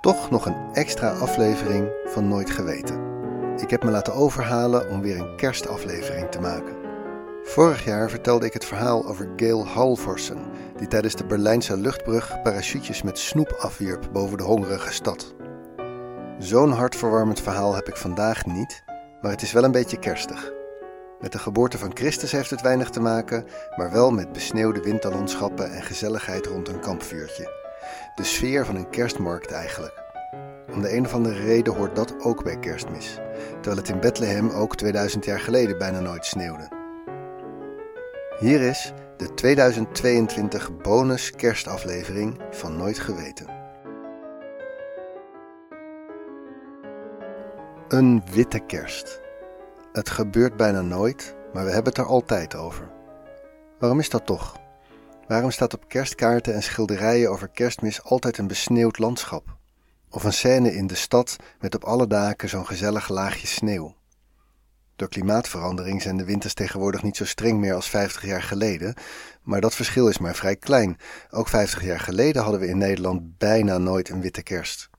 Toch nog een extra aflevering van Nooit Geweten. Ik heb me laten overhalen om weer een kerstaflevering te maken. Vorig jaar vertelde ik het verhaal over Gail Halvorsen, die tijdens de Berlijnse luchtbrug parachutjes met snoep afwierp boven de hongerige stad. Zo'n hartverwarmend verhaal heb ik vandaag niet, maar het is wel een beetje kerstig. Met de geboorte van Christus heeft het weinig te maken, maar wel met besneeuwde winterlandschappen en gezelligheid rond een kampvuurtje. De sfeer van een kerstmarkt eigenlijk. Om de een of andere reden hoort dat ook bij kerstmis, terwijl het in Bethlehem ook 2000 jaar geleden bijna nooit sneeuwde. Hier is de 2022 bonus kerstaflevering van Nooit Geweten. Een witte kerst. Het gebeurt bijna nooit, maar we hebben het er altijd over. Waarom is dat toch? Waarom staat op kerstkaarten en schilderijen over kerstmis altijd een besneeuwd landschap? Of een scène in de stad met op alle daken zo'n gezellig laagje sneeuw? Door klimaatverandering zijn de winters tegenwoordig niet zo streng meer als 50 jaar geleden, maar dat verschil is maar vrij klein. Ook 50 jaar geleden hadden we in Nederland bijna nooit een witte kerst.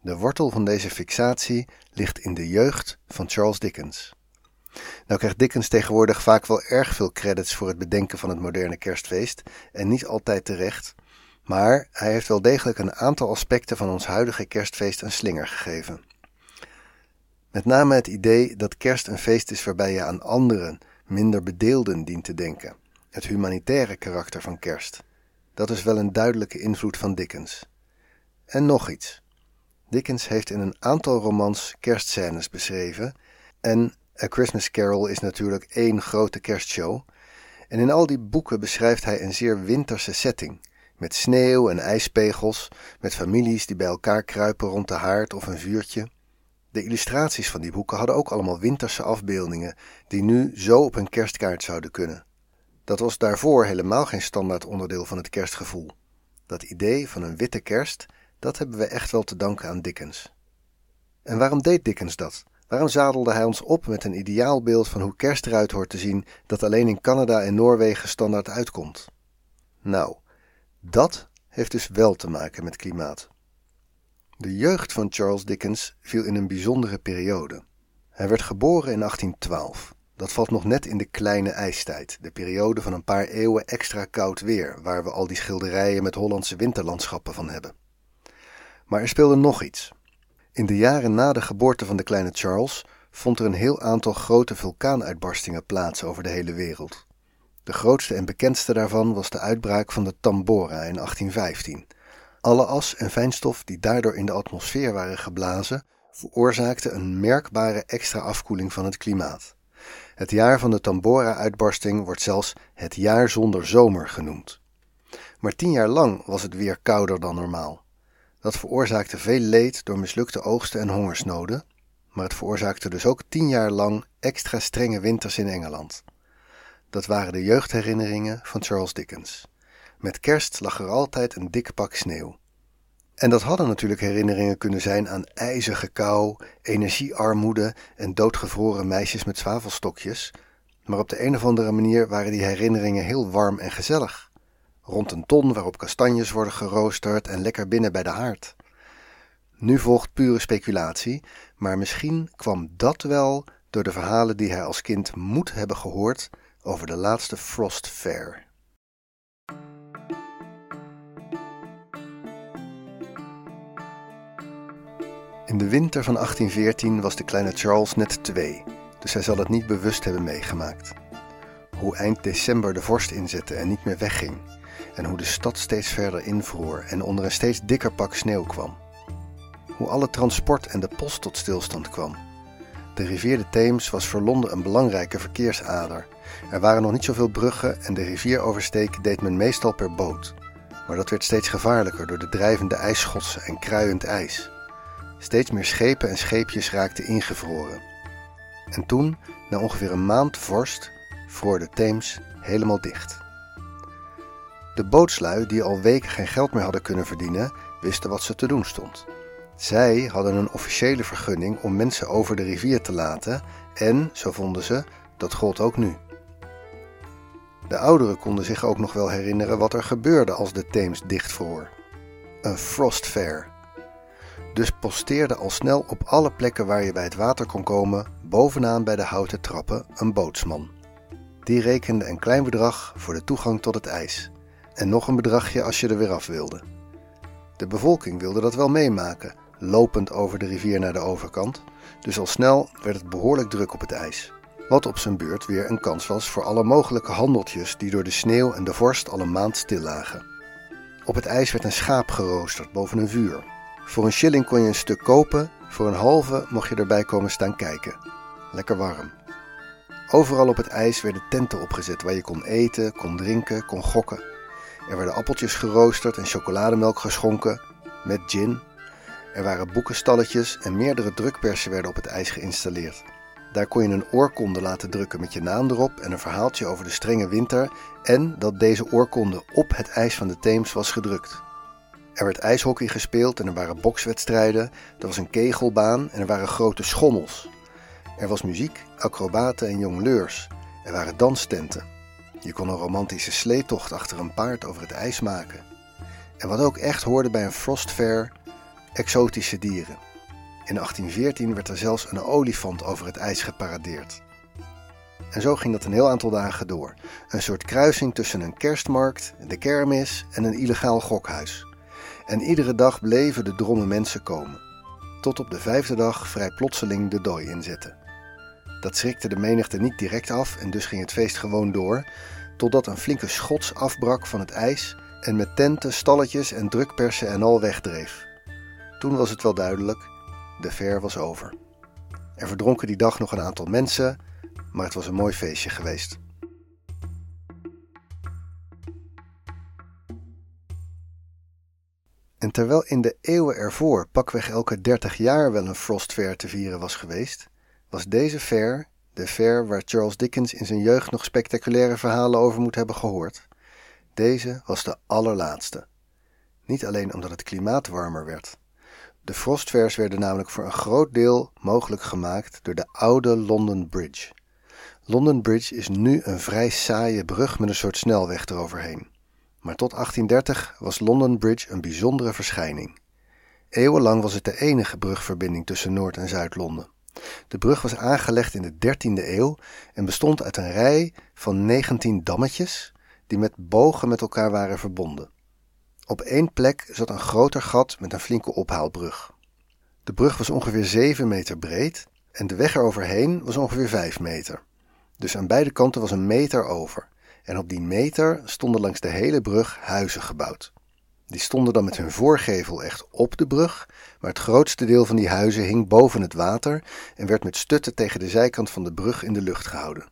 De wortel van deze fixatie ligt in de jeugd van Charles Dickens. Nou krijgt Dickens tegenwoordig vaak wel erg veel credits voor het bedenken van het moderne kerstfeest en niet altijd terecht, maar hij heeft wel degelijk een aantal aspecten van ons huidige kerstfeest een slinger gegeven. Met name het idee dat kerst een feest is waarbij je aan anderen, minder bedeelden dient te denken. Het humanitaire karakter van kerst. Dat is wel een duidelijke invloed van Dickens. En nog iets. Dickens heeft in een aantal romans kerstscènes beschreven en A Christmas Carol is natuurlijk één grote kerstshow. En in al die boeken beschrijft hij een zeer winterse setting. Met sneeuw en ijspegels, met families die bij elkaar kruipen rond de haard of een vuurtje. De illustraties van die boeken hadden ook allemaal winterse afbeeldingen, die nu zo op een kerstkaart zouden kunnen. Dat was daarvoor helemaal geen standaard onderdeel van het kerstgevoel. Dat idee van een witte kerst, dat hebben we echt wel te danken aan Dickens. En waarom deed Dickens dat? Waarom zadelde hij ons op met een ideaalbeeld van hoe kerst eruit hoort te zien dat alleen in Canada en Noorwegen standaard uitkomt? Nou, dat heeft dus wel te maken met klimaat. De jeugd van Charles Dickens viel in een bijzondere periode. Hij werd geboren in 1812. Dat valt nog net in de kleine ijstijd, de periode van een paar eeuwen extra koud weer, waar we al die schilderijen met Hollandse winterlandschappen van hebben. Maar er speelde nog iets. In de jaren na de geboorte van de kleine Charles vond er een heel aantal grote vulkaanuitbarstingen plaats over de hele wereld. De grootste en bekendste daarvan was de uitbraak van de Tambora in 1815. Alle as en fijnstof die daardoor in de atmosfeer waren geblazen, veroorzaakten een merkbare extra afkoeling van het klimaat. Het jaar van de Tambora-uitbarsting wordt zelfs het jaar zonder zomer genoemd. Maar tien jaar lang was het weer kouder dan normaal. Dat veroorzaakte veel leed door mislukte oogsten en hongersnoden, maar het veroorzaakte dus ook tien jaar lang extra strenge winters in Engeland. Dat waren de jeugdherinneringen van Charles Dickens. Met kerst lag er altijd een dik pak sneeuw. En dat hadden natuurlijk herinneringen kunnen zijn aan ijzige kou, energiearmoede en doodgevroren meisjes met zwavelstokjes, maar op de een of andere manier waren die herinneringen heel warm en gezellig rond een ton waarop kastanjes worden geroosterd en lekker binnen bij de haard. Nu volgt pure speculatie, maar misschien kwam dat wel door de verhalen die hij als kind moet hebben gehoord over de laatste Frost Fair. In de winter van 1814 was de kleine Charles net twee, dus hij zal het niet bewust hebben meegemaakt. Hoe eind december de vorst inzette en niet meer wegging en hoe de stad steeds verder invroor en onder een steeds dikker pak sneeuw kwam. Hoe alle transport en de post tot stilstand kwam. De rivier de Theems was voor Londen een belangrijke verkeersader. Er waren nog niet zoveel bruggen en de rivier oversteken deed men meestal per boot. Maar dat werd steeds gevaarlijker door de drijvende ijsschotsen en kruiend ijs. Steeds meer schepen en scheepjes raakten ingevroren. En toen, na ongeveer een maand vorst, vroor de Theems helemaal dicht. De bootslui, die al weken geen geld meer hadden kunnen verdienen, wisten wat ze te doen stond. Zij hadden een officiële vergunning om mensen over de rivier te laten en, zo vonden ze, dat gold ook nu. De ouderen konden zich ook nog wel herinneren wat er gebeurde als de Theems dichtvroor. Een frost fair. Dus posteerde al snel op alle plekken waar je bij het water kon komen, bovenaan bij de houten trappen, een bootsman. Die rekende een klein bedrag voor de toegang tot het ijs en nog een bedragje als je er weer af wilde. De bevolking wilde dat wel meemaken, lopend over de rivier naar de overkant, dus al snel werd het behoorlijk druk op het ijs. Wat op zijn beurt weer een kans was voor alle mogelijke handeltjes die door de sneeuw en de vorst al een maand stil lagen. Op het ijs werd een schaap geroosterd boven een vuur. Voor een shilling kon je een stuk kopen, voor een halve mocht je erbij komen staan kijken. Lekker warm. Overal op het ijs werden tenten opgezet waar je kon eten, kon drinken, kon gokken. Er werden appeltjes geroosterd en chocolademelk geschonken, met gin. Er waren boekenstalletjes en meerdere drukpersen werden op het ijs geïnstalleerd. Daar kon je een oorkonde laten drukken met je naam erop en een verhaaltje over de strenge winter en dat deze oorkonde op het ijs van de Theems was gedrukt. Er werd ijshockey gespeeld en er waren bokswedstrijden, er was een kegelbaan en er waren grote schommels. Er was muziek, acrobaten en jongleurs. Er waren danstenten. Je kon een romantische sleetocht achter een paard over het ijs maken. En wat ook echt hoorde bij een frostfair, exotische dieren. In 1814 werd er zelfs een olifant over het ijs geparadeerd. En zo ging dat een heel aantal dagen door. Een soort kruising tussen een kerstmarkt, de kermis en een illegaal gokhuis. En iedere dag bleven de dromme mensen komen. Tot op de vijfde dag vrij plotseling de dooi inzetten. Dat schrikte de menigte niet direct af en dus ging het feest gewoon door, totdat een flinke schots afbrak van het ijs en met tenten, stalletjes en drukpersen en al wegdreef. Toen was het wel duidelijk, de fair was over. Er verdronken die dag nog een aantal mensen, maar het was een mooi feestje geweest. En terwijl in de eeuwen ervoor pakweg elke 30 jaar wel een Frost Fair te vieren was geweest, was deze fair de fair waar Charles Dickens in zijn jeugd nog spectaculaire verhalen over moet hebben gehoord. Deze was de allerlaatste. Niet alleen omdat het klimaat warmer werd. De frostfairs werden namelijk voor een groot deel mogelijk gemaakt door de oude London Bridge. London Bridge is nu een vrij saaie brug met een soort snelweg eroverheen. Maar tot 1830 was London Bridge een bijzondere verschijning. Eeuwenlang was het de enige brugverbinding tussen Noord- en Zuid-Londen. De brug was aangelegd in de 13e eeuw en bestond uit een rij van 19 dammetjes die met bogen met elkaar waren verbonden. Op één plek zat een groter gat met een flinke ophaalbrug. De brug was ongeveer 7 meter breed en de weg eroverheen was ongeveer 5 meter. Dus aan beide kanten was een meter over. En op die meter stonden langs de hele brug huizen gebouwd. Die stonden dan met hun voorgevel echt op de brug, maar het grootste deel van die huizen hing boven het water en werd met stutten tegen de zijkant van de brug in de lucht gehouden.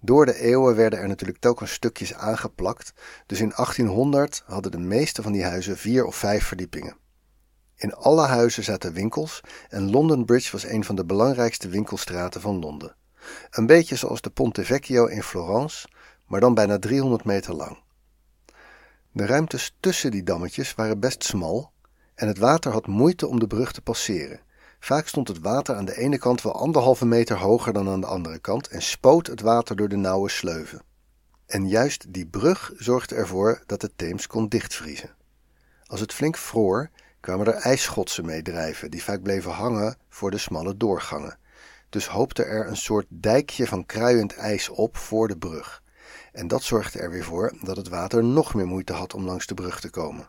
Door de eeuwen werden er natuurlijk telkens stukjes aangeplakt, dus in 1800 hadden de meeste van die huizen vier of vijf verdiepingen. In alle huizen zaten winkels en London Bridge was een van de belangrijkste winkelstraten van Londen. Een beetje zoals de Ponte Vecchio in Florence, maar dan bijna 300 meter lang. De ruimtes tussen die dammetjes waren best smal en het water had moeite om de brug te passeren. Vaak stond het water aan de ene kant wel anderhalve meter hoger dan aan de andere kant en spoot het water door de nauwe sleuven. En juist die brug zorgde ervoor dat de Theems kon dichtvriezen. Als het flink vroor, kwamen er ijsschotsen mee drijven, die vaak bleven hangen voor de smalle doorgangen. Dus hoopte er een soort dijkje van kruiend ijs op voor de brug. En dat zorgde er weer voor dat het water nog meer moeite had om langs de brug te komen.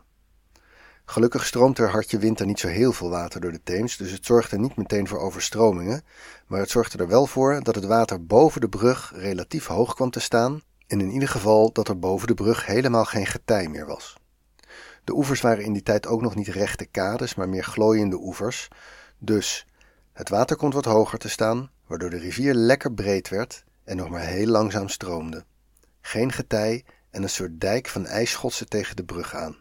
Gelukkig stroomt er hartje winter niet zo heel veel water door de Theems, dus het zorgde niet meteen voor overstromingen, maar het zorgde er wel voor dat het water boven de brug relatief hoog kwam te staan en in ieder geval dat er boven de brug helemaal geen getij meer was. De oevers waren in die tijd ook nog niet rechte kades, maar meer glooiende oevers, dus het water komt wat hoger te staan, waardoor de rivier lekker breed werd en nog maar heel langzaam stroomde geen getij en een soort dijk van ijsschotsen tegen de brug aan.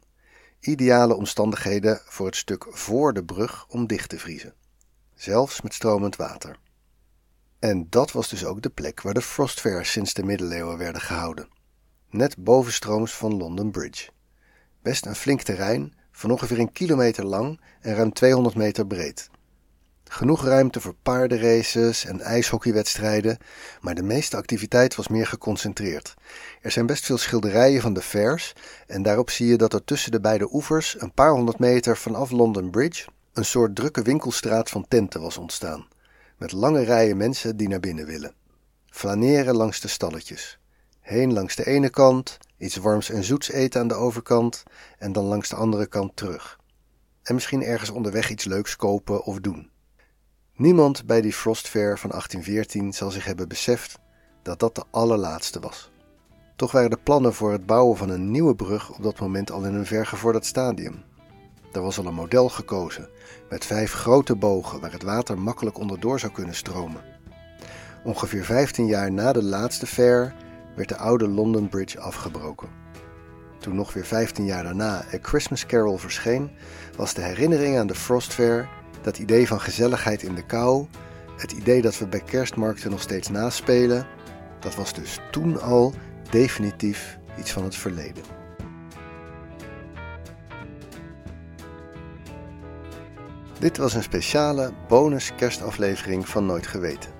Ideale omstandigheden voor het stuk voor de brug om dicht te vriezen, zelfs met stromend water. En dat was dus ook de plek waar de Frostfairs sinds de middeleeuwen werden gehouden, net bovenstrooms van London Bridge. Best een flink terrein, van ongeveer een kilometer lang en ruim 200 meter breed. Genoeg ruimte voor paardenraces en ijshockeywedstrijden, maar de meeste activiteit was meer geconcentreerd. Er zijn best veel schilderijen van de fairs en daarop zie je dat er tussen de beide oevers, een paar honderd meter vanaf London Bridge, Een soort drukke winkelstraat van tenten was ontstaan, met lange rijen mensen die naar binnen willen. Flaneren langs de stalletjes. Heen langs de ene kant, iets warms en zoets eten aan de overkant en dan langs de andere kant terug. En misschien ergens onderweg iets leuks kopen of doen. Niemand bij die Frost Fair van 1814 zal zich hebben beseft dat dat de allerlaatste was. Toch waren de plannen voor het bouwen van een nieuwe brug op dat moment al in een vergevorderd stadium. Er was al een model gekozen, met vijf grote bogen waar het water makkelijk onderdoor zou kunnen stromen. Ongeveer 15 jaar na de laatste fair werd de oude London Bridge afgebroken. Toen nog weer 15 jaar daarna A Christmas Carol verscheen, was de herinnering aan de Frost Fair, dat idee van gezelligheid in de kou, het idee dat we bij kerstmarkten nog steeds naspelen, dat was dus toen al definitief iets van het verleden. Dit was een speciale bonus kerstaflevering van Nooit Geweten.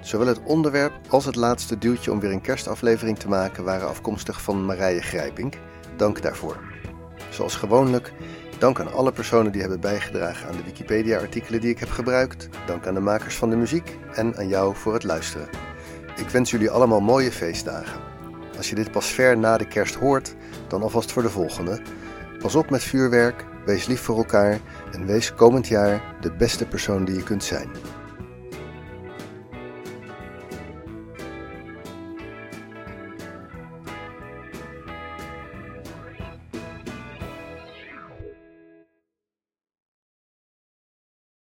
Zowel het onderwerp als het laatste duwtje om weer een kerstaflevering te maken waren afkomstig van Marije Grijpink. Dank daarvoor. Zoals gewoonlijk, dank aan alle personen die hebben bijgedragen aan de Wikipedia-artikelen die ik heb gebruikt. Dank aan de makers van de muziek en aan jou voor het luisteren. Ik wens jullie allemaal mooie feestdagen. Als je dit pas ver na de kerst hoort, dan alvast voor de volgende. Pas op met vuurwerk, wees lief voor elkaar en wees komend jaar de beste persoon die je kunt zijn.